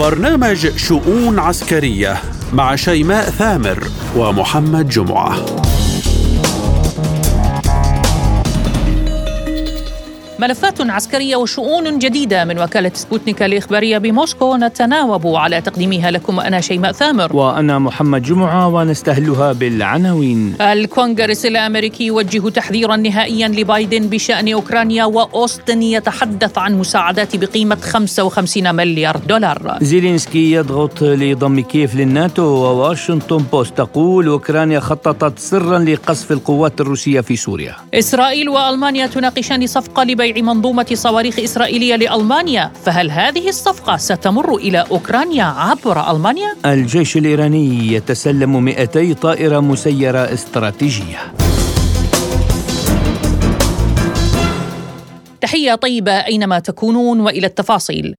برنامج شؤون عسكرية مع شيماء ثامر ومحمد جمعة. ملفات عسكرية وشؤون جديدة من وكالة سبوتنيك الإخبارية بموسكو. نتناوب على تقديمها لكم أنا شيماء ثامر. وأنا محمد جمعة ونستهلها بالعناوين. الكونغرس الأمريكي يوجه تحذيرا نهائيا لبايدن بشأن أوكرانيا وأوستن يتحدث عن مساعدات بقيمة 55 مليار دولار. زيلينسكي يضغط لضم كييف للناتو وواشنطن بوست تقول أوكرانيا خططت سرا لقصف القوات الروسية في سوريا. إسرائيل وألمانيا تناقشان صفقة لبيع بيع منظومة صواريخ إسرائيلية لألمانيا فهل هذه الصفقة ستمر إلى أوكرانيا عبر ألمانيا؟ الجيش الإيراني يتسلم 200 طائرة مسيرة استراتيجية تحية طيبة أينما تكونون وإلى التفاصيل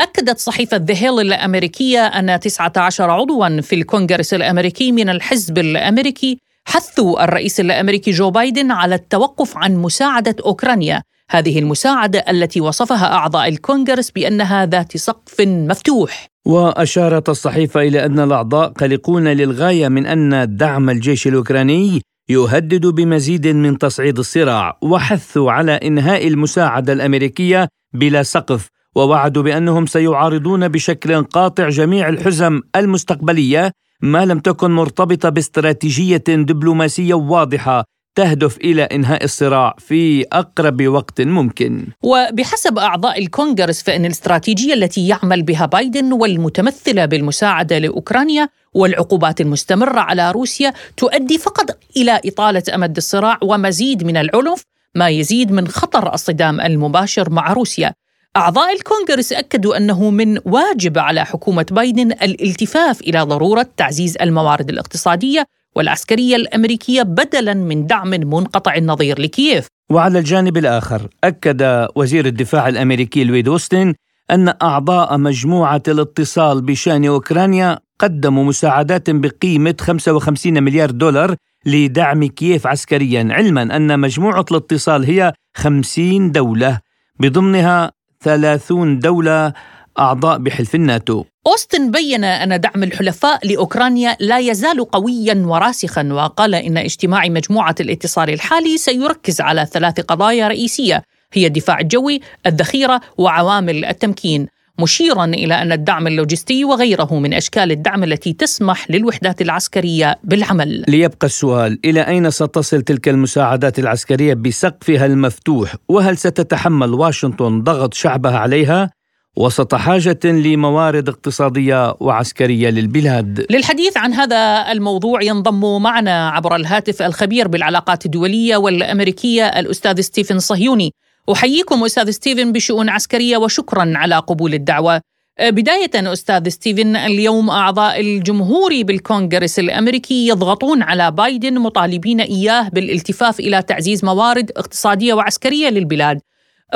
أكدت صحيفة ذا هيل الأمريكية أن 19 عضوا في الكونغرس الأمريكي من الحزب الأمريكي حثوا الرئيس الأمريكي جو بايدن على التوقف عن مساعدة أوكرانيا هذه المساعدة التي وصفها أعضاء الكونغرس بأنها ذات سقف مفتوح. وأشارت الصحيفة إلى أن الأعضاء قلقون للغاية من أن دعم الجيش الأوكراني يهدد بمزيد من تصعيد الصراع وحثوا على إنهاء المساعدة الأمريكية بلا سقف ووعدوا بأنهم سيعارضون بشكل قاطع جميع الحزم المستقبلية ما لم تكن مرتبطة باستراتيجية دبلوماسية واضحة تهدف إلى إنهاء الصراع في أقرب وقت ممكن. وبحسب أعضاء الكونغرس فإن الاستراتيجية التي يعمل بها بايدن والمتمثلة بالمساعدة لأوكرانيا والعقوبات المستمرة على روسيا تؤدي فقط إلى إطالة أمد الصراع ومزيد من العنف ما يزيد من خطر الصدام المباشر مع روسيا. أعضاء الكونغرس أكدوا أنه من واجب على حكومة بايدن الالتفاف إلى ضرورة تعزيز الموارد الاقتصادية والعسكرية الأمريكية بدلا من دعم منقطع النظير لكييف. وعلى الجانب الآخر أكد وزير الدفاع الأمريكي لويد أوستن أن أعضاء مجموعة الاتصال بشأن أوكرانيا قدموا مساعدات بقيمة 55 مليار دولار لدعم كييف عسكريا علما أن مجموعة الاتصال هي 50 دولة بضمنها 30 دولة أعضاء بحلف الناتو أوستن بين أن دعم الحلفاء لأوكرانيا لا يزال قويا وراسخا وقال إن اجتماع مجموعة الاتصال الحالي سيركز على ثلاث قضايا رئيسية هي الدفاع الجوي، الذخيرة وعوامل التمكين مشيرا إلى أن الدعم اللوجستي وغيره من أشكال الدعم التي تسمح للوحدات العسكرية بالعمل. ليبقى السؤال إلى أين ستصل تلك المساعدات العسكرية بسقفها المفتوح؟ وهل ستتحمل واشنطن ضغط شعبها عليها؟ وسط حاجة لموارد اقتصادية وعسكرية للبلاد. للحديث عن هذا الموضوع ينضم معنا عبر الهاتف الخبير بالعلاقات الدولية والأمريكية الأستاذ ستيفن صهيوني. أحييكم أستاذ ستيفن بشؤون عسكرية وشكرا على قبول الدعوة. بداية أستاذ ستيفن اليوم أعضاء الجمهوري بالكونغرس الأمريكي يضغطون على بايدن مطالبين إياه بالالتفات إلى تعزيز موارد اقتصادية وعسكرية للبلاد.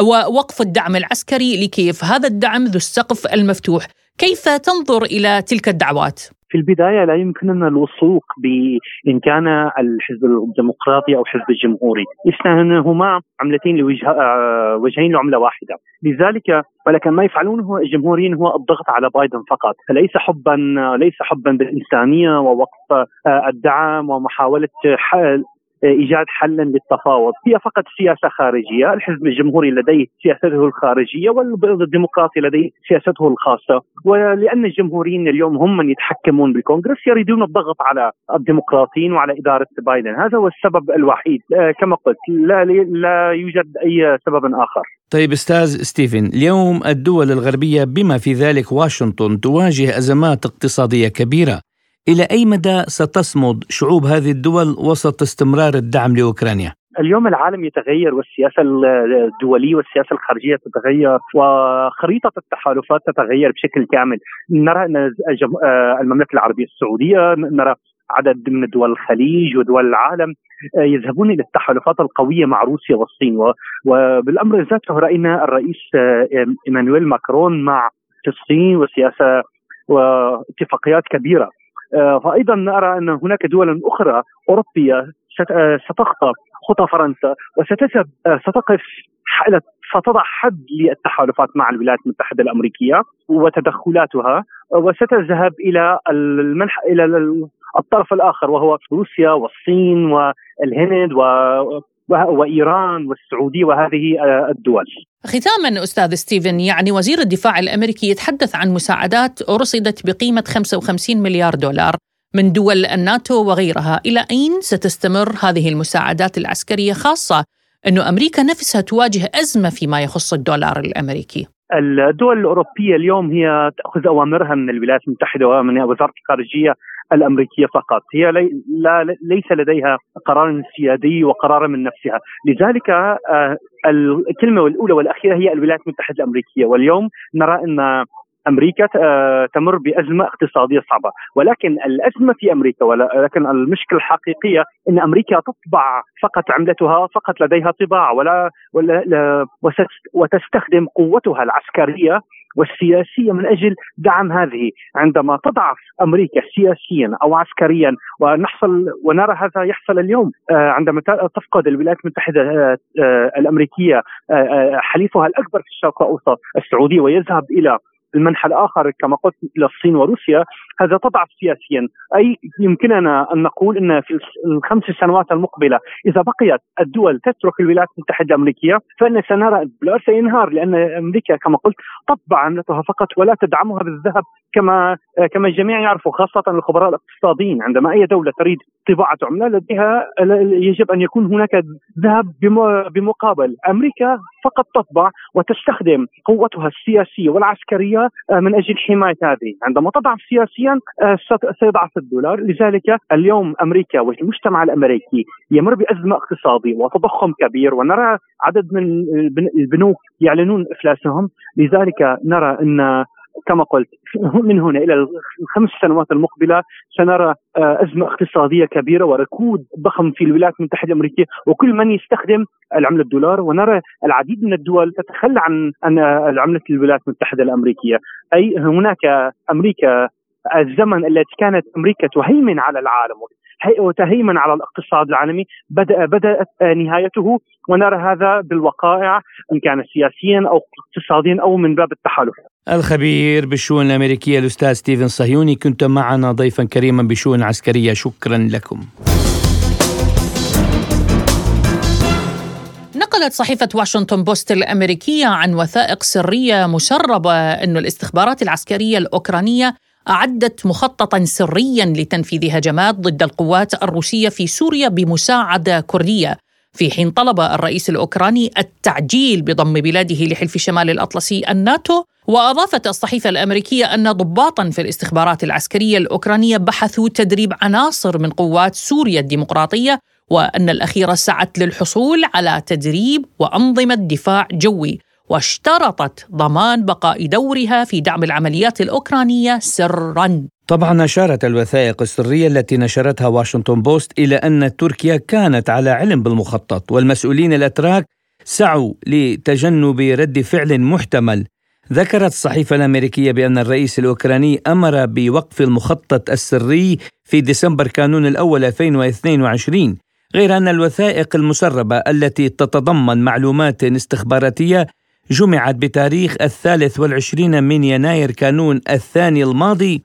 ووقف الدعم العسكري لكيف هذا الدعم ذو السقف المفتوح. كيف تنظر إلى تلك الدعوات؟ في البداية لا يمكننا الوثوق بإن كان الحزب الديمقراطي أو الحزب الجمهوري، هما عملتين لوجه آه، وجهين لعملة واحدة، لذلك ولكن ما يفعلونه الجمهوريين هو الضغط على بايدن فقط، فليس حبا ليس حبا بالإنسانية ووقف آه، الدعم ومحاولة حل إيجاد حل للتفاوض، هي فقط سياسة خارجية، الحزب الجمهوري لديه سياسته الخارجية والديمقراطي لديه سياسته الخاصة، ولأن الجمهوريين اليوم هم من يتحكمون بالكونغرس يريدون الضغط على الديمقراطيين وعلى إدارة بايدن، هذا هو السبب الوحيد، آه، كما قلت لا لا يوجد أي سبب آخر. طيب أستاذ ستيفن، اليوم الدول الغربية بما في ذلك واشنطن تواجه أزمات اقتصادية كبيرة. إلى أي مدى ستصمد شعوب هذه الدول وسط استمرار الدعم لأوكرانيا؟ اليوم العالم يتغير والسياسة الدولية والسياسة الخارجية تتغير وخريطة التحالفات تتغير بشكل كامل. نرى أن آه، المملكة العربية السعودية نرى عدد من دول الخليج ودول العالم آه، يذهبون إلى التحالفات القوية مع روسيا والصين. وبالأمر ذاته رأينا الرئيس آه، إيمانويل ماكرون مع الصين وسياسة واتفاقيات كبيرة. فايضا نرى أن هناك دول أخرى أوروبية آه، ستخطى خطى فرنسا وستذهب ستقف ستضع حد للتحالفات مع الولايات المتحدة الأمريكية وتدخلاتها وستذهب إلى المنح إلى الطرف الآخر وهو روسيا والصين والهند و وإيران والسعودية وهذه الدول. ختاما أستاذ ستيفن يعني وزير الدفاع الأمريكي يتحدث عن مساعدات رصدت بقيمة 55 مليار دولار من دول الناتو وغيرها، إلى أين ستستمر هذه المساعدات العسكرية خاصة انه أمريكا نفسها تواجه أزمة فيما يخص الدولار الأمريكي؟ الدول الأوروبية اليوم هي تأخذ أوامرها من الولايات المتحدة ومن وزارة الخارجية الأمريكية فقط، هي لي لا ليس لديها قرار سيادي وقرار من نفسها، لذلك آه، الكلمة الأولى والأخيرة هي الولايات المتحدة الأمريكية، واليوم نرى إن أمريكا آه، تمر بأزمة اقتصادية صعبة، ولكن الأزمة في أمريكا ولكن المشكلة الحقيقية إن أمريكا تطبع فقط عملتها فقط لديها طباعه ولا, ولا وتستخدم قوتها العسكرية والسياسية من أجل دعم هذه. عندما تضعف أمريكا سياسيا أو عسكريا ونحصل ونرى هذا يحصل اليوم آه، عندما تفقد الولايات المتحدة آه، الأمريكية حليفها ااكبر في الشرق الأوسط السعوديه ويذهب إلى المنحى الآخر كما قلت إلى الصين وروسيا هذا تضعف سياسيا. أي يمكننا أن نقول إن في الخمس سنوات المقبلة إذا بقيت الدول تترك الولايات المتحدة الأمريكية فإن سنرى الدولار سينهار لأن أمريكا كما قلت تطبع عملتها فقط ولا تدعمها بالذهب كما كما الجميع يعرفوا خاصة الخبراء الاقتصاديين عندما أي دولة تريد طباعة عملة لديها يجب أن يكون هناك ذهب بمقابل. أمريكا فقط تطبع وتستخدم قوتها السياسية والعسكرية آه، من أجل حماية هذه. عندما تضعف سياسيا آه، سيضعف الدولار. لذلك اليوم أمريكا والمجتمع الأمريكي يمر بأزمة اقتصادية وتضخم كبير ونرى عدد من البنوك يعلنون إفلاسهم. لذلك نرى أن كما قلت من هنا إلى الخمس سنوات المقبلة سنرى آه، أزمة اقتصادية كبيرة وركود ضخم في الولايات المتحدة الأمريكية وكل من يستخدم العملة الدولار. ونرى العديد من الدول تتخلى عن عن عمله الولايات المتحدة الأمريكية. أي هناك أمريكا الزمن التي كانت أمريكا تهيمن على العالم. وتهيمن على الاقتصاد العالمي بدا بدأت نهايته ونرى هذا بالوقائع إن كان سياسيا أو اقتصاديا أو من باب التحالف. الخبير بالشؤون الأمريكية الأستاذ ستيفن صهيوني كنت معنا ضيفا كريما بشؤون عسكرية شكرا لكم. نقلت صحيفة واشنطن بوست الأمريكية عن وثائق سرية مسربة أن الاستخبارات العسكرية الأوكرانية أعدت مخططا سريا لتنفيذ هجمات ضد القوات الروسية في سوريا بمساعدة كردية. في حين طلب الرئيس الأوكراني التعجيل بضم بلاده لحلف شمال الأطلسي الناتو وأضافت الصحيفة الأمريكية أن ضباطا في الاستخبارات العسكرية الأوكرانية بحثوا تدريب عناصر من قوات سوريا الديمقراطية وأن الأخيرة سعت للحصول على تدريب وأنظمة دفاع جوي. واشترطت ضمان بقاء دورها في دعم العمليات الأوكرانية سرا. طبعا أشارت الوثائق السرية التي نشرتها واشنطن بوست إلى أن تركيا كانت على علم بالمخطط والمسؤولين الأتراك سعوا لتجنب رد فعل محتمل. ذكرت الصحيفة الأمريكية بأن الرئيس الأوكراني أمر بوقف المخطط السري في ديسمبر كانون الأول 2022 غير أن الوثائق المسربة التي تتضمن معلومات استخباراتية جمعت بتاريخ الثالث والعشرين من يناير كانون الثاني الماضي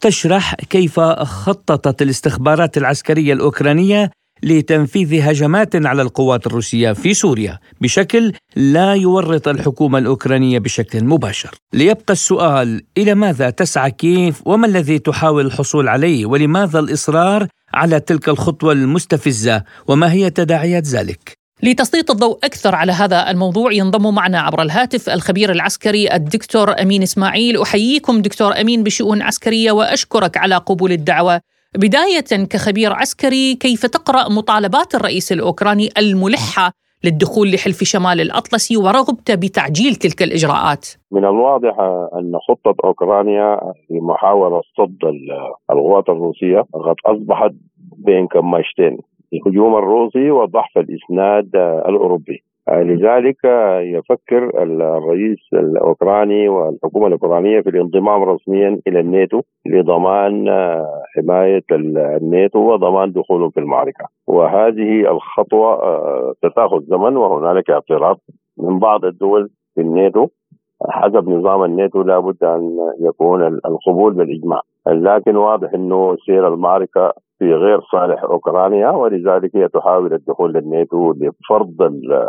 تشرح كيف خططت الاستخبارات العسكرية الأوكرانية لتنفيذ هجمات على القوات الروسية في سوريا بشكل لا يورط الحكومة الأوكرانية بشكل مباشر. ليبقى السؤال إلى ماذا تسعى كيف وما الذي تحاول الحصول عليه؟ ولماذا الإصرار على تلك الخطوة المستفزة؟ وما هي تداعيات ذلك؟ لتسليط الضوء أكثر على هذا الموضوع ينضم معنا عبر الهاتف الخبير العسكري الدكتور أمين إسماعيل. أحييكم دكتور أمين بشؤون عسكرية وأشكرك على قبول الدعوة. بداية كخبير عسكري كيف تقرأ مطالبات الرئيس الأوكراني الملحة للدخول لحلف شمال الأطلسي ورغبته بتعجيل تلك الإجراءات؟ من الواضح أن خطة أوكرانيا في محاولة صد القوات الروسية قد أصبحت بين كماشتين الهجوم الروسي وضعف الإسناد الأوروبي. لذلك يفكر الرئيس الأوكراني والحكومة الأوكرانية في الانضمام رسميا إلى الناتو لضمان حماية الناتو وضمان دخولهم في المعركة. وهذه الخطوة ستأخذ زمن وهنالك اعتراض من بعض الدول في الناتو. حسب نظام الناتو لابد أن يكون القبول بالإجماع. لكن واضح إنه سير المعركة في غير صالح أوكرانيا ولذلك هي تحاول الدخول للناتو لفرض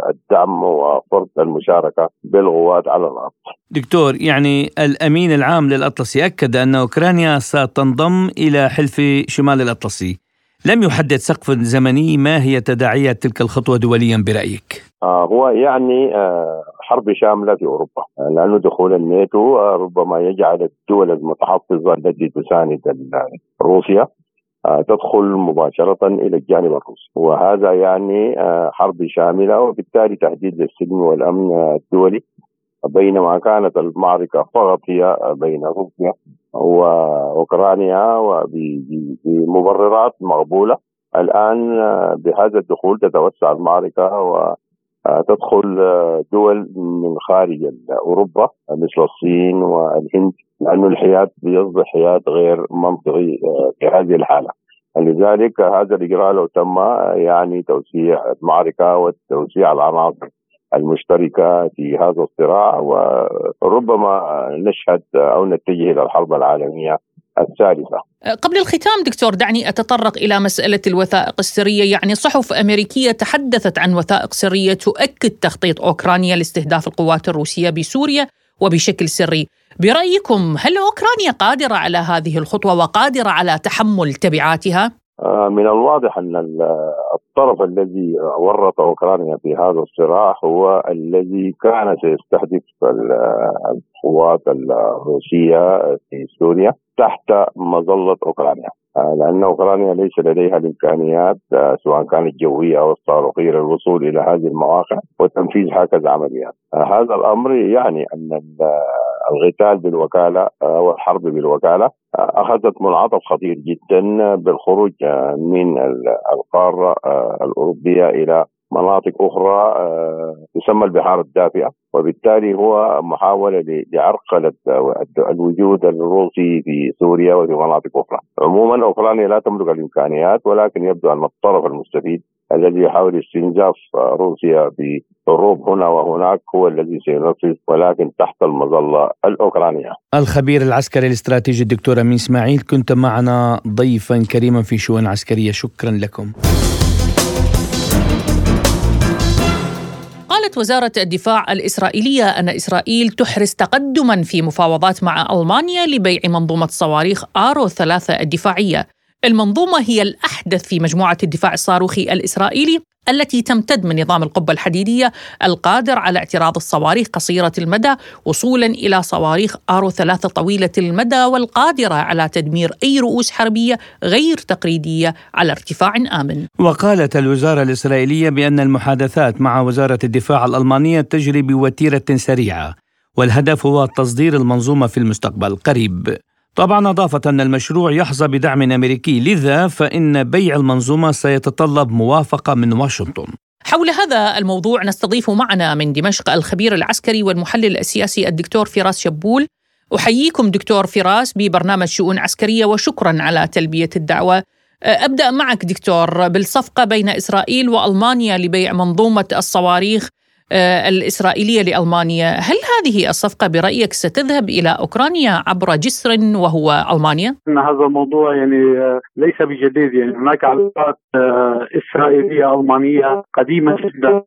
الدعم وفرض المشاركة بالقوات على الأرض. دكتور يعني الأمين العام للأطلسي أكد أن أوكرانيا ستنضم إلى حلف شمال الأطلسي. لم يحدد سقف زمني ما هي تداعيات تلك الخطوة دوليا برأيك؟ آه هو يعني آه حرب شامله في أوروبا آه لأنه دخول الناتو ربما يجعل الدول المتحفظة التي تساند روسيا تدخل مباشرة إلى الجانب الروسي. وهذا يعني آه، حرب شاملة وبالتالي تهديد للسلم والأمن الدولي. بينما كانت المعركة فقط هي بين روسيا وأوكرانيا وبمبررات مقبولة. الآن آه، بهذا الدخول تتوسع المعركة و تدخل دول من خارج أوروبا مثل الصين والهند. لأنه الحياد بيصبح حياد غير منطقي في هذه الحالة لذلك هذا الإجراء لو تم يعني توسيع المعركة وتوسيع العناصر المشتركة في هذا الصراع وربما نشهد أو نتجه إلى الحرب العالمية الثالثة. قبل الختام دكتور دعني أتطرق إلى مسألة الوثائق السرية، يعني صحف أمريكية تحدثت عن وثائق سرية تؤكد تخطيط أوكرانيا لاستهداف القوات الروسية بسوريا وبشكل سري. برأيكم هل أوكرانيا قادرة على هذه الخطوة وقادرة على تحمل تبعاتها؟ آه، من الواضح أن الطرف الذي ورط أوكرانيا في هذا الصراع هو الذي كان سيستهدف القوات الروسية في سوريا تحت مظلة أوكرانيا آه، لأن أوكرانيا ليس لديها الإمكانيات آه، سواء كانت جويه أو الصاروخية للوصول إلى هذه المواقع وتنفيذ هكذا عمليات. هذا الأمر يعني أن القتال بالوكالة والحرب بالوكالة أخذت منعطف خطير جدا بالخروج من القارة الأوروبية إلى مناطق أخرى تسمى البحار الدافئة وبالتالي هو محاولة لعرقلة الوجود الروسي في سوريا وفي مناطق أخرى. عموما أوكرانيا لا تملك الإمكانيات ولكن يبدو أن الطرف المستفيد الذي يحاول استنزاف روسيا بحروب هنا وهناك هو الذي سينفذ ولكن تحت المظلة الأوكرانية. الخبير العسكري الاستراتيجي الدكتور أمين إسماعيل كنت معنا ضيفا كريما في شؤون عسكرية شكرا لكم. قالت وزارة الدفاع الإسرائيلية أن إسرائيل تحرز تقدما في مفاوضات مع ألمانيا لبيع منظومة صواريخ آرو ثلاثة الدفاعية. المنظومة هي الأحدث في مجموعة الدفاع الصاروخي الإسرائيلي. التي تمتد من نظام القبة الحديدية القادر على اعتراض الصواريخ قصيرة المدى وصولا إلى صواريخ آرو ثلاثة طويلة المدى والقادرة على تدمير أي رؤوس حربية غير تقليدية على ارتفاع آمن. وقالت الوزارة الإسرائيلية بأن المحادثات مع وزارة الدفاع الألمانية تجري بوتيرة سريعة والهدف هو تصدير المنظومة في المستقبل القريب طبعا أضافت أن المشروع يحظى بدعم أمريكي لذا فإن بيع المنظومة سيتطلب موافقة من واشنطن. حول هذا الموضوع نستضيف معنا من دمشق الخبير العسكري والمحلل السياسي الدكتور فراس شبول. أحييكم دكتور فراس ببرنامج شؤون عسكرية وشكرا على تلبية الدعوة. أبدأ معك دكتور. بالصفقة بين إسرائيل وألمانيا لبيع منظومة الصواريخ الإسرائيلية لألمانيا. هل هذه الصفقة برأيك ستذهب إلى أوكرانيا عبر جسر وهو ألمانيا؟ هذا الموضوع يعني آه، ليس بجديد. يعني هناك علاقات آه، إسرائيلية ألمانية قديمة جدا.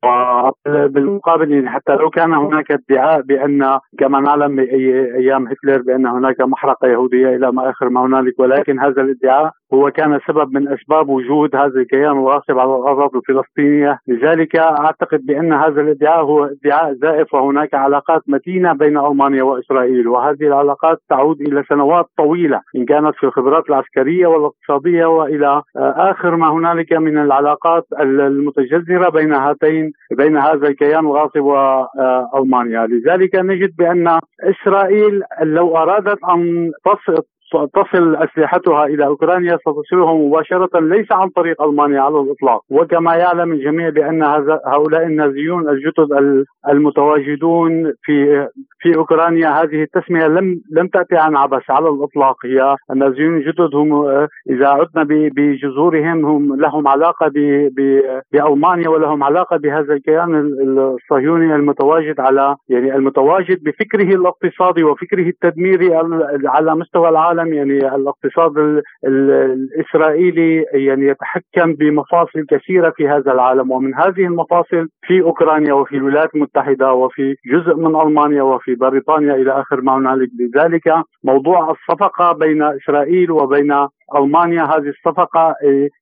بالمقابل يعني حتى لو كان هناك ادعاء بأن كما نعلم أيام هتلر بأن هناك محرقة يهودية إلى ما آخر ما هنالك ولكن هذا الادعاء هو كان سبب من أسباب وجود هذا الكيان الغاصب على الاراضي الفلسطينية، لذلك أعتقد بأن هذا الادعاء هو ادعاء زائف وهناك علاقات متينة بين ألمانيا وإسرائيل، وهذه العلاقات تعود إلى سنوات طويلة إن كانت في الخبرات العسكرية والاقتصادية وإلى آخر ما هنالك من العلاقات المتجذرة بين هاتين بين هذا الكيان الغاصب وألمانيا، لذلك نجد بأن إسرائيل لو أرادت أن تصل أسلحتها إلى أوكرانيا ستصلها مباشرة ليس عن طريق ألمانيا على الإطلاق. وكما يعلم الجميع بأن هؤلاء النازيون الجدد المتواجدون في في أوكرانيا هذه التسمية لم لم تأتي عن عبث على الإطلاق. هي النازيون الجدد هم إذا عدنا بجذورهم هم لهم علاقة بألمانيا ولهم علاقة بهذا الكيان الصهيوني المتواجد على يعني المتواجد بفكره الاقتصادي وفكره التدميري على مستوى العالم. يعني الاقتصاد الإسرائيلي يعني يتحكم بمفاصل كثيرة في هذا العالم. ومن هذه المفاصل في أوكرانيا وفي الولايات المتحدة وفي جزء من ألمانيا وفي بريطانيا إلى آخر ما هنالك لذلك موضوع الصفقة بين إسرائيل وبين ألمانيا هذه الصفقة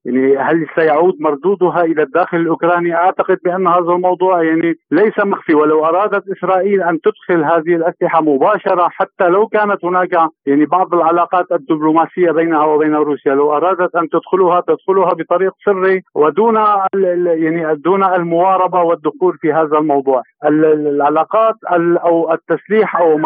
يعني هل سيعود مردودها إلى الداخل الأوكراني؟ أعتقد بأن هذا الموضوع يعني ليس مخفي ولو أرادت إسرائيل أن تدخل هذه الأسلحة مباشرة حتى لو كانت هناك يعني بعض العلاقات الدبلوماسية بينها وبين روسيا، لو أرادت أن تدخلها تدخلها بطريق سري ودون يعني دون المواربة والدخول في هذا الموضوع. العلاقات أو التسليح أو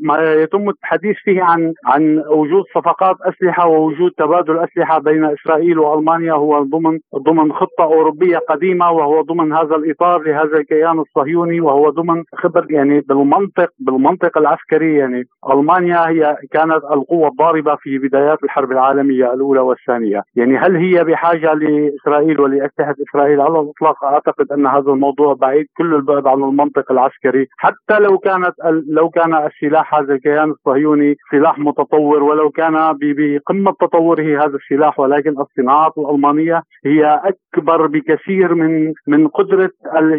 ما يتم الحديث فيه عن عن وجود صفقات أسلحة ووجود تبادل اسلحه بين إسرائيل وألمانيا هو ضمن ضمن خطة أوروبية قديمة وهو ضمن هذا الإطار لهذا الكيان الصهيوني وهو ضمن خبر يعني بالمنطق بالمنطق العسكري. يعني ألمانيا هي كانت القوة الضاربة في بدايات الحرب العالمية الأولى والثانية، يعني هل هي بحاجة لإسرائيل ولاسلحه إسرائيل؟ على الإطلاق أعتقد أن هذا الموضوع بعيد كل البعد عن المنطق العسكري، حتى لو كانت لو كان السلاح هذا الكيان الصهيوني سلاح متطور ولو كان بقمة تطور تصوره هذا السلاح ولكن الصناعات الألمانية هي أكبر بكثير من من قدرة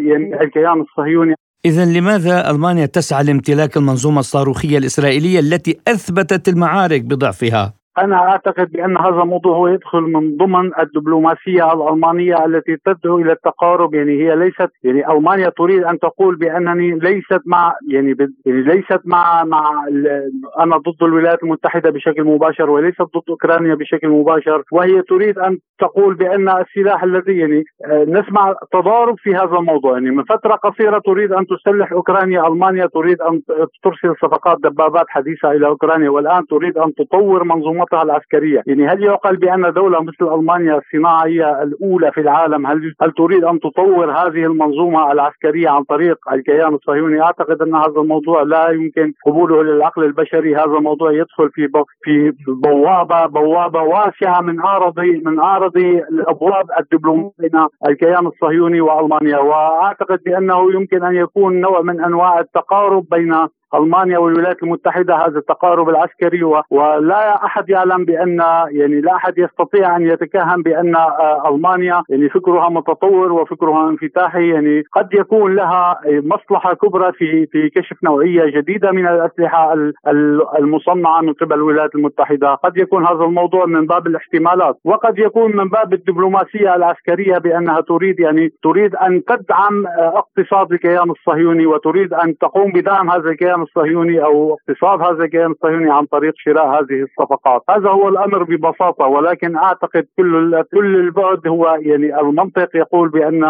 يعني الكيان الصهيوني إذا لماذا ألمانيا تسعى لامتلاك المنظومة الصاروخية الإسرائيلية التي أثبتت المعارك بضعفها؟ أنا أعتقد بأن هذا الموضوع هو يدخل من ضمن الدبلوماسية الألمانية التي تدعو إلى التقارب يعني هي ليست يعني ألمانيا تريد أن تقول بأنني ليست مع يعني, يعني ليست مع مع أنا ضد الولايات المتحدة بشكل مباشر وليست ضد أوكرانيا بشكل مباشر وهي تريد أن تقول بأن السلاح الذي يعني آه، نسمع تضارب في هذا الموضوع يعني من فترة قصيرة تريد أن تسلح أوكرانيا ألمانيا تريد أن ترسل صفقات دبابات حديثة إلى أوكرانيا والآن تريد أن تطور منظومه منظومتها العسكرية، يعني هل يعقل بأن دولة مثل ألمانيا الصناعية الأولى في العالم هل هل تريد أن تطور هذه المنظومة العسكرية عن طريق الكيان الصهيوني؟ أعتقد أن هذا الموضوع لا يمكن قبوله للعقل البشري، هذا الموضوع يدخل في في بوابه بوابة واسعة من اعرض من اعرض الأبواب الدبلوماسية بين الكيان الصهيوني وألمانيا، وأعتقد بأنه يمكن أن يكون نوع من أنواع التقارب بين ألمانيا والولايات المتحدة هذا التقارب العسكري ولا أحد يعلم بأن يعني لا أحد يستطيع أن يتكهن بأن آه، ألمانيا يعني فكرها متطور وفكرها انفتاحي. يعني قد يكون لها مصلحة كبرى في في كشف نوعية جديدة من الأسلحة المصنعة من قبل الولايات المتحدة، قد يكون هذا الموضوع من باب الاحتمالات. وقد يكون من باب الدبلوماسية العسكرية بأنها تريد يعني تريد أن تدعم آه، اقتصاد الكيان الصهيوني وتريد أن تقوم بدعم هذا الكيان الكيان الصهيوني أو اقتصاد هذا الكيان الصهيوني عن طريق شراء هذه الصفقات، هذا هو الأمر ببساطة ولكن أعتقد كل كل البعد هو يعني المنطق يقول بأن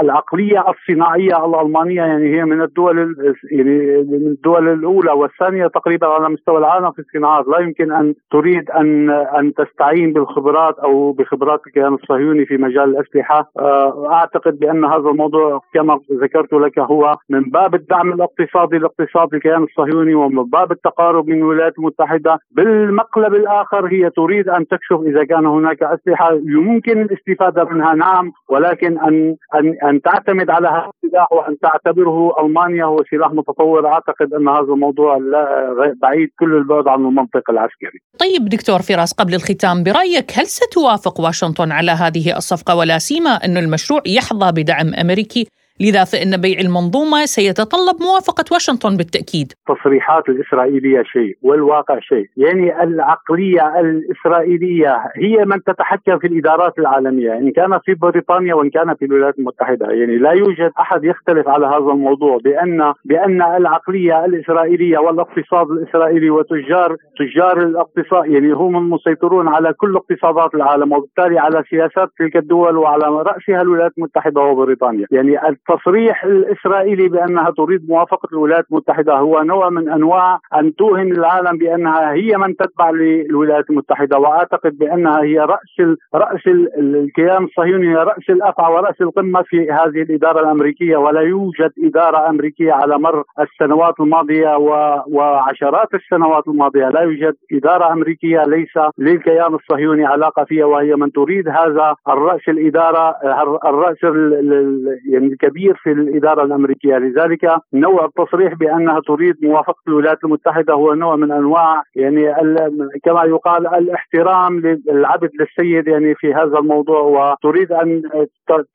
العقلية الصناعية الألمانية يعني هي من الدول يعني من الدول الأولى والثانية تقريبا على مستوى العالم في الصناعات، لا يمكن أن تريد أن أن تستعين بالخبرات أو بخبرات الكيان الصهيوني في مجال الأسلحة، آه، أعتقد بأن هذا الموضوع كما ذكرت لك هو من باب الدعم الاقتصادي لاقتصاد اقتصاد الكيان الصهيوني ومن باب التقارب من الولايات المتحدة بالمقلب الآخر هي تريد أن تكشف إذا كان هناك أسلحة. يمكن الاستفادة منها نعم ولكن أن أن أن تعتمد على هذا السلاح وأن تعتبره ألمانيا هو سلاح متطور. أعتقد أن هذا الموضوع بعيد كل البعد عن المنطق العسكري. طيب دكتور فراس قبل الختام برأيك هل ستوافق واشنطن على هذه الصفقة؟ ولا سيما انه المشروع يحظى بدعم أمريكي. لذا فإن بيع المنظومة سيتطلب موافقة واشنطن بالتأكيد. تصريحات الإسرائيلية شيء والواقع شيء. يعني العقلية الإسرائيلية هي من تتحكم في الإدارات العالمية. إن كان في بريطانيا وإن كان في الولايات المتحدة. يعني لا يوجد أحد يختلف على هذا الموضوع بأن بأن العقلية الإسرائيلية والاقتصاد الإسرائيلي وتجار تجار الاقتصاد يعني هم المسيطرون على كل اقتصادات العالم وبالتالي على سياسات تلك الدول وعلى رأسها الولايات المتحدة وبريطانيا. يعني التصريح الإسرائيلي بأنها تريد موافقة الولايات المتحدة هو نوع من أنواع أن توهم العالم بأنها هي من تتبع للولايات المتحدة وأعتقد بأنها هي رأس رأس الكيان الصهيوني هي رأس الأفعى ورأس القمة في هذه الإدارة الأمريكية ولا يوجد إدارة أمريكية على مر السنوات الماضية وعشرات السنوات الماضية لا يوجد إدارة أمريكية ليس للكيان الصهيوني علاقة فيها وهي من تريد هذا الرأس الإدارة الرأس يعني الكبير في الإدارة الأمريكية. لذلك نوع التصريح بأنها تريد موافقة الولايات المتحدة هو نوع من أنواع يعني كما يقال الاحترام للعبد للسيد يعني في هذا الموضوع وتريد أن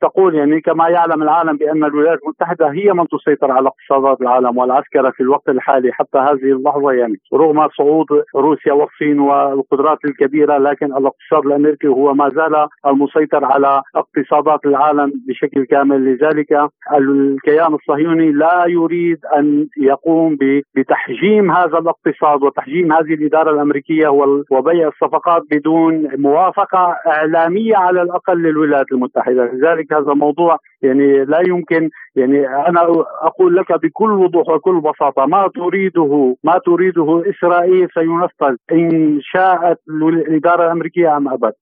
تقول يعني كما يعلم العالم بأن الولايات المتحدة هي من تسيطر على اقتصادات العالم والعسكره في الوقت الحالي حتى هذه اللحظة يعني. رغم صعود روسيا والصين والقدرات الكبيرة لكن الاقتصاد الأمريكي هو ما زال المسيطر على اقتصادات العالم بشكل كامل. لذلك الكيان الصهيوني لا يريد أن يقوم بتحجيم هذا الاقتصاد وتحجيم هذه الإدارة الأمريكية وبيع الصفقات بدون موافقة إعلامية على الأقل للولايات المتحدة. لذلك هذا موضوع يعني لا يمكن يعني أنا أقول لك بكل وضوح وكل بساطة ما تريده ما تريده إسرائيل سينفذ إن شاءت الاداره الأمريكية أم أبد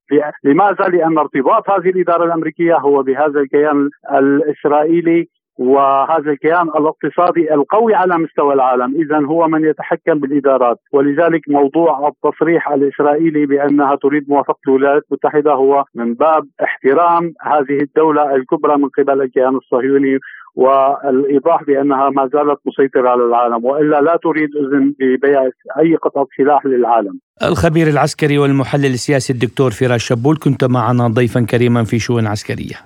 لماذا؟ لأن ارتباط هذه الإدارة الأمريكية هو بهذا الكيان الإسرائيلي وهذا الكيان الاقتصادي القوي على مستوى العالم اذا هو من يتحكم بالإدارات ولذلك موضوع التصريح الإسرائيلي بأنها تريد موافقة الولايات المتحدة هو من باب احترام هذه الدولة الكبرى من قبل الكيان الصهيوني والإيضاح بأنها ما زالت مسيطرة على العالم وإلا لا تريد إذن ببيع أي قطعة سلاح للعالم. الخبير العسكري والمحلل السياسي الدكتور فراس شبول كنت معنا ضيفا كريما في شؤون عسكرية.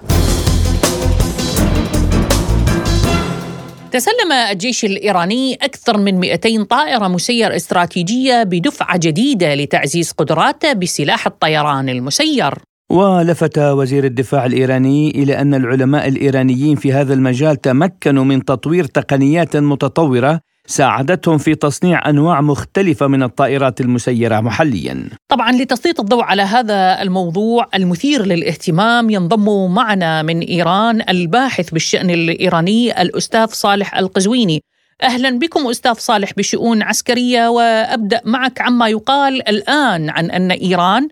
تسلم الجيش الإيراني أكثر من 200 طائرة مسير استراتيجية بدفعة جديدة لتعزيز قدراته بسلاح الطيران المسير. ولفت وزير الدفاع الإيراني إلى أن العلماء الإيرانيين في هذا المجال تمكنوا من تطوير تقنيات متطورة ساعدتهم في تصنيع أنواع مختلفة من الطائرات المسيرة محليا. طبعا لتسليط الضوء على هذا الموضوع المثير للاهتمام ينضم معنا من إيران الباحث بالشأن الإيراني الأستاذ صالح القزويني. أهلا بكم أستاذ صالح بشؤون عسكرية وأبدأ معك عما يقال الآن عن أن إيران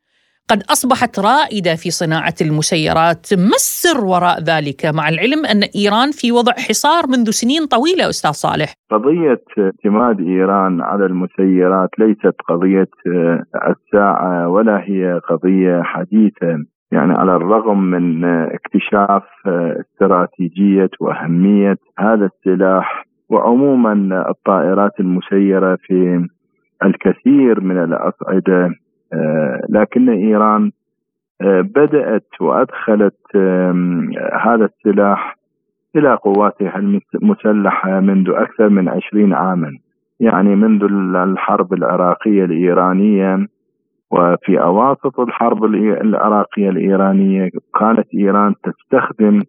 قد أصبحت رائدة في صناعة المسيرات، ما السر وراء ذلك؟ مع العلم أن إيران في وضع حصار منذ سنين طويلة أستاذ صالح؟ قضية اعتماد إيران على المسيرات ليست قضية آه، الساعة ولا هي قضية حديثة، يعني على الرغم من اكتشاف آه، استراتيجية وأهمية هذا السلاح وعموما الطائرات المسيرة في الكثير من الأصعدة آه، لكن إيران آه، بدأت وأدخلت هذا السلاح إلى قواتها المسلحه منذ أكثر من عشرين عاما. يعني منذ الحرب العراقية الإيرانية وفي أواسط الحرب العراقية الإيرانية كانت إيران تستخدم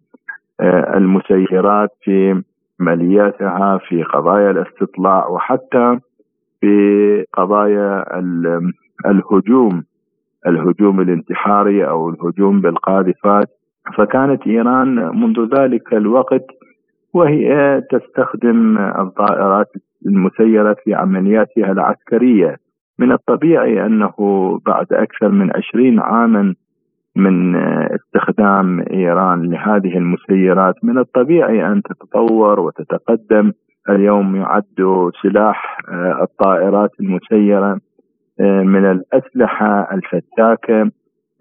آه، المسيرات في عملياتها في قضايا الاستطلاع وحتى في قضايا الهجوم الهجوم الانتحاري أو الهجوم بالقاذفات. فكانت إيران منذ ذلك الوقت وهي تستخدم الطائرات المسيرة في عملياتها العسكرية. من الطبيعي أنه بعد أكثر من عشرين عاما من استخدام إيران لهذه المسيرات من الطبيعي أن تتطور وتتقدم. اليوم يعد سلاح الطائرات المسيرة من الأسلحة الفتاكة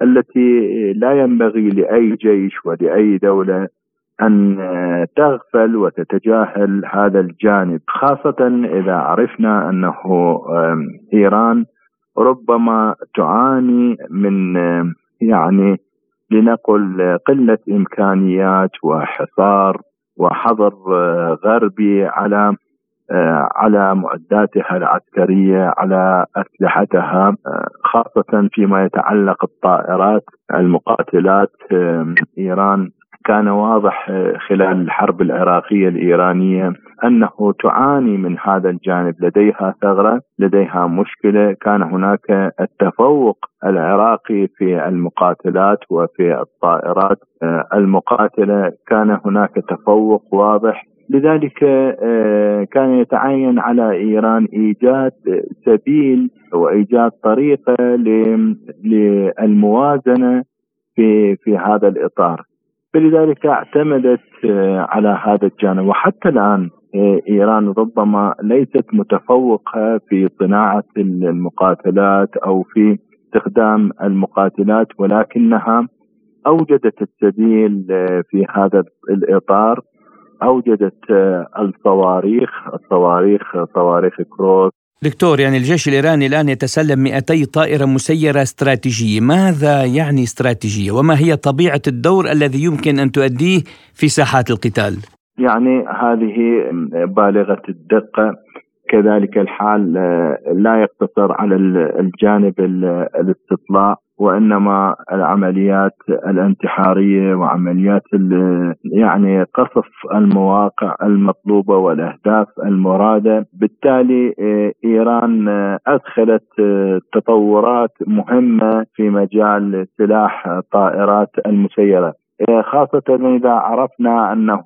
التي لا ينبغي لأي جيش ولأي دولة أن تغفل وتتجاهل هذا الجانب خاصة إذا عرفنا أنه إيران ربما تعاني من يعني لنقل قلة إمكانيات وحصار وحظر غربي على آه، على معداتها العسكرية على أسلحتها آه، خاصة فيما يتعلق الطائرات المقاتلات. إيران كان واضح خلال الحرب العراقية الإيرانية أنه تعاني من هذا الجانب. لديها ثغرة لديها مشكلة. كان هناك التفوق العراقي في المقاتلات وفي الطائرات المقاتلة. كان هناك تفوق واضح لذلك آه، كان يتعين على إيران إيجاد سبيل وايجاد طريقة للموازنة في في هذا الإطار. فلذلك اعتمدت آه، على هذا الجانب. وحتى الآن آه، إيران ربما ليست متفوقة في صناعة المقاتلات أو في استخدام المقاتلات ولكنها أوجدت السبيل في هذا الإطار. أوجدت آه، الصواريخ الصواريخ صواريخ كروس. دكتور يعني الجيش الإيراني الآن يتسلم 200 طائرة مسيرة استراتيجية، ماذا يعني استراتيجية؟ وما هي طبيعة الدور الذي يمكن أن تؤديه في ساحات القتال؟ يعني هذه بالغة الدقة. كذلك الحال آه، لا يقتصر على الجانب الاستطلاع وإنما العمليات الانتحارية وعمليات يعني قصف المواقع المطلوبة والأهداف المرادة، بالتالي آه، إيران آه، أدخلت تطورات مهمة في مجال سلاح الطائرات المسيرة. خاصة إذا عرفنا أنه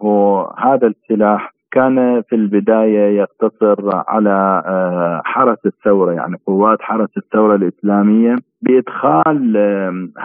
هذا السلاح كان في البداية يقتصر على آه، حرس الثورة يعني قوات حرس الثورة الإسلامية بإدخال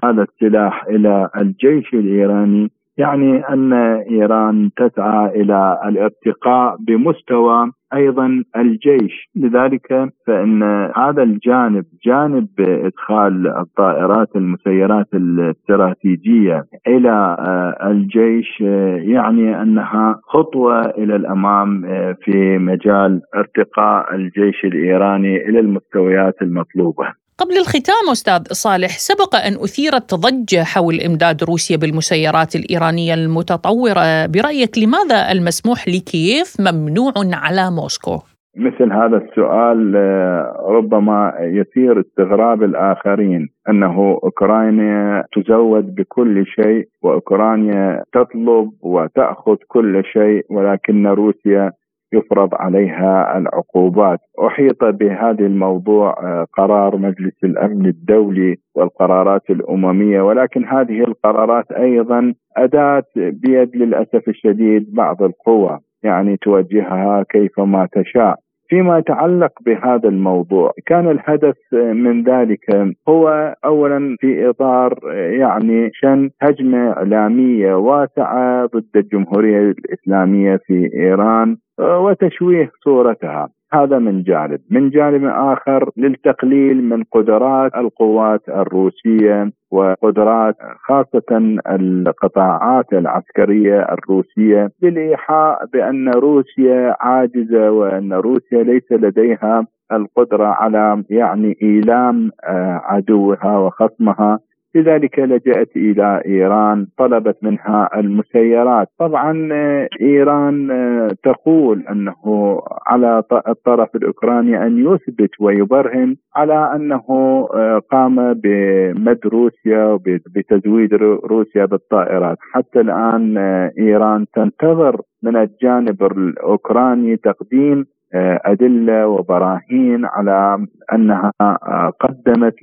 هذا السلاح إلى الجيش الإيراني يعني أن إيران تسعى إلى الارتقاء بمستوى أيضا الجيش. لذلك فإن هذا الجانب جانب إدخال الطائرات المسيرات الاستراتيجية إلى آه، الجيش آه، يعني أنها خطوة إلى الأمام آه، في مجال ارتقاء الجيش الإيراني إلى المستويات المطلوبة. قبل الختام أستاذ صالح سبق أن اثيرت ضجه حول إمداد روسيا بالمسيرات الإيرانية المتطورة برأيك لماذا المسموح لكييف ممنوع على موسكو؟ مثل هذا السؤال آه، ربما يثير استغراب الآخرين أنه أوكرانيا تزود بكل شيء وأوكرانيا تطلب وتأخذ كل شيء ولكن روسيا يفرض عليها العقوبات. أحيط بهذا الموضوع آه، قرار مجلس الأمن الدولي والقرارات الأممية ولكن هذه القرارات أيضا أداة بيد للأسف الشديد بعض القوى يعني توجهها كيفما تشاء. فيما يتعلق بهذا الموضوع كان الهدف من ذلك هو اولا في إطار يعني شن هجمة إعلامية واسعة ضد الجمهورية الإسلامية في إيران. وتشويه صورتها. هذا من جانب. من جانب آخر للتقليل من قدرات القوات الروسية وقدرات خاصة القطاعات العسكرية الروسية للإيحاء بأن روسيا عاجزة وأن روسيا ليس لديها القدرة على يعني إيلام آه، عدوها وخصمها. لذلك لجأت إلى إيران طلبت منها المسيرات. طبعا آه، إيران آه، تقول أنه على الطرف الأوكراني أن يثبت ويبرهن على أنه آه، قام بمد روسيا وبتزويد روسيا بالطائرات. حتى الآن إيران تنتظر من الجانب الأوكراني تقديم أدلة وبراهين على أنها قدمت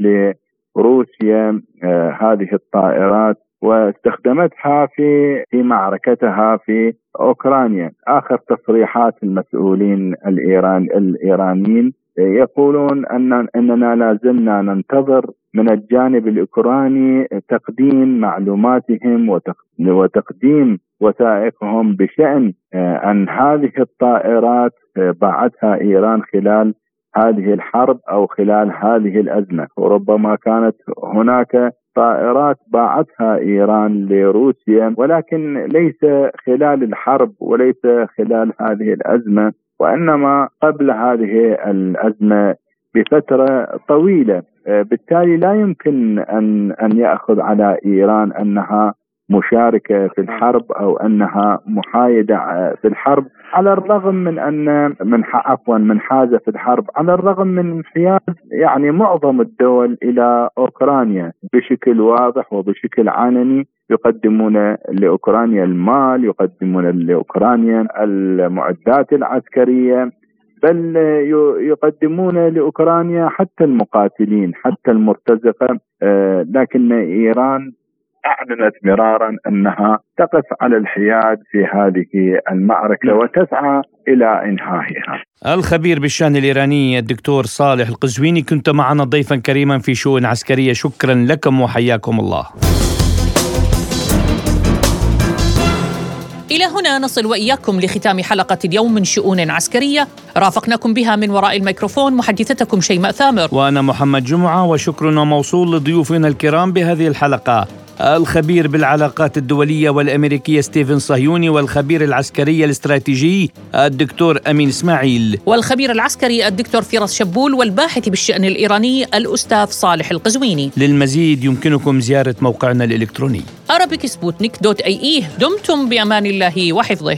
روسيا آه، هذه الطائرات واستخدمتها في في معركتها في أوكرانيا. آخر تصريحات المسؤولين الإيران الإيرانيين يقولون أن إننا لا زلنا ننتظر من الجانب الأوكراني تقديم معلوماتهم وتقديم وثائقهم بشأن آه، أن هذه الطائرات آه، باعتها إيران خلال هذه الحرب أو خلال هذه الأزمة. وربما كانت هناك طائرات باعتها إيران لروسيا ولكن ليس خلال الحرب وليس خلال هذه الأزمة وإنما قبل هذه الأزمة بفترة طويلة. بالتالي لا يمكن ان أن يأخذ على إيران أنها مشاركة في الحرب أو أنها محايدة في الحرب. على الرغم من أن من عفوا من حاجة في الحرب على الرغم من انحياز يعني معظم الدول إلى أوكرانيا بشكل واضح وبشكل علني يقدمون لأوكرانيا المال يقدمون لأوكرانيا المعدات العسكرية بل يقدمون لأوكرانيا حتى المقاتلين حتى المرتزقة آه، لكن إيران أعلنت مرارا أنها تقف على الحياد في هذه المعركة نعم. وتسعى إلى إنهائها. الخبير بالشأن الإيراني الدكتور صالح القزويني كنت معنا ضيفا كريما في شؤون عسكرية شكرا لكم وحياكم الله. إلى هنا نصل وإياكم لختام حلقة اليوم من شؤون عسكرية رافقناكم بها من وراء الميكروفون محدثتكم شيماء ثامر وأنا محمد جمعة وشكرنا موصول لضيوفنا الكرام بهذه الحلقة الخبير بالعلاقات الدولية والأمريكية ستيفن صهيوني والخبير العسكري الاستراتيجي الدكتور أمين إسماعيل. والخبير العسكري الدكتور فراس شبول والباحث بالشأن الإيراني الأستاذ صالح القزويني. للمزيد يمكنكم زيارة موقعنا الإلكتروني. سبوتنيك دوت أي إيه دمتم بأمان الله وحفظه.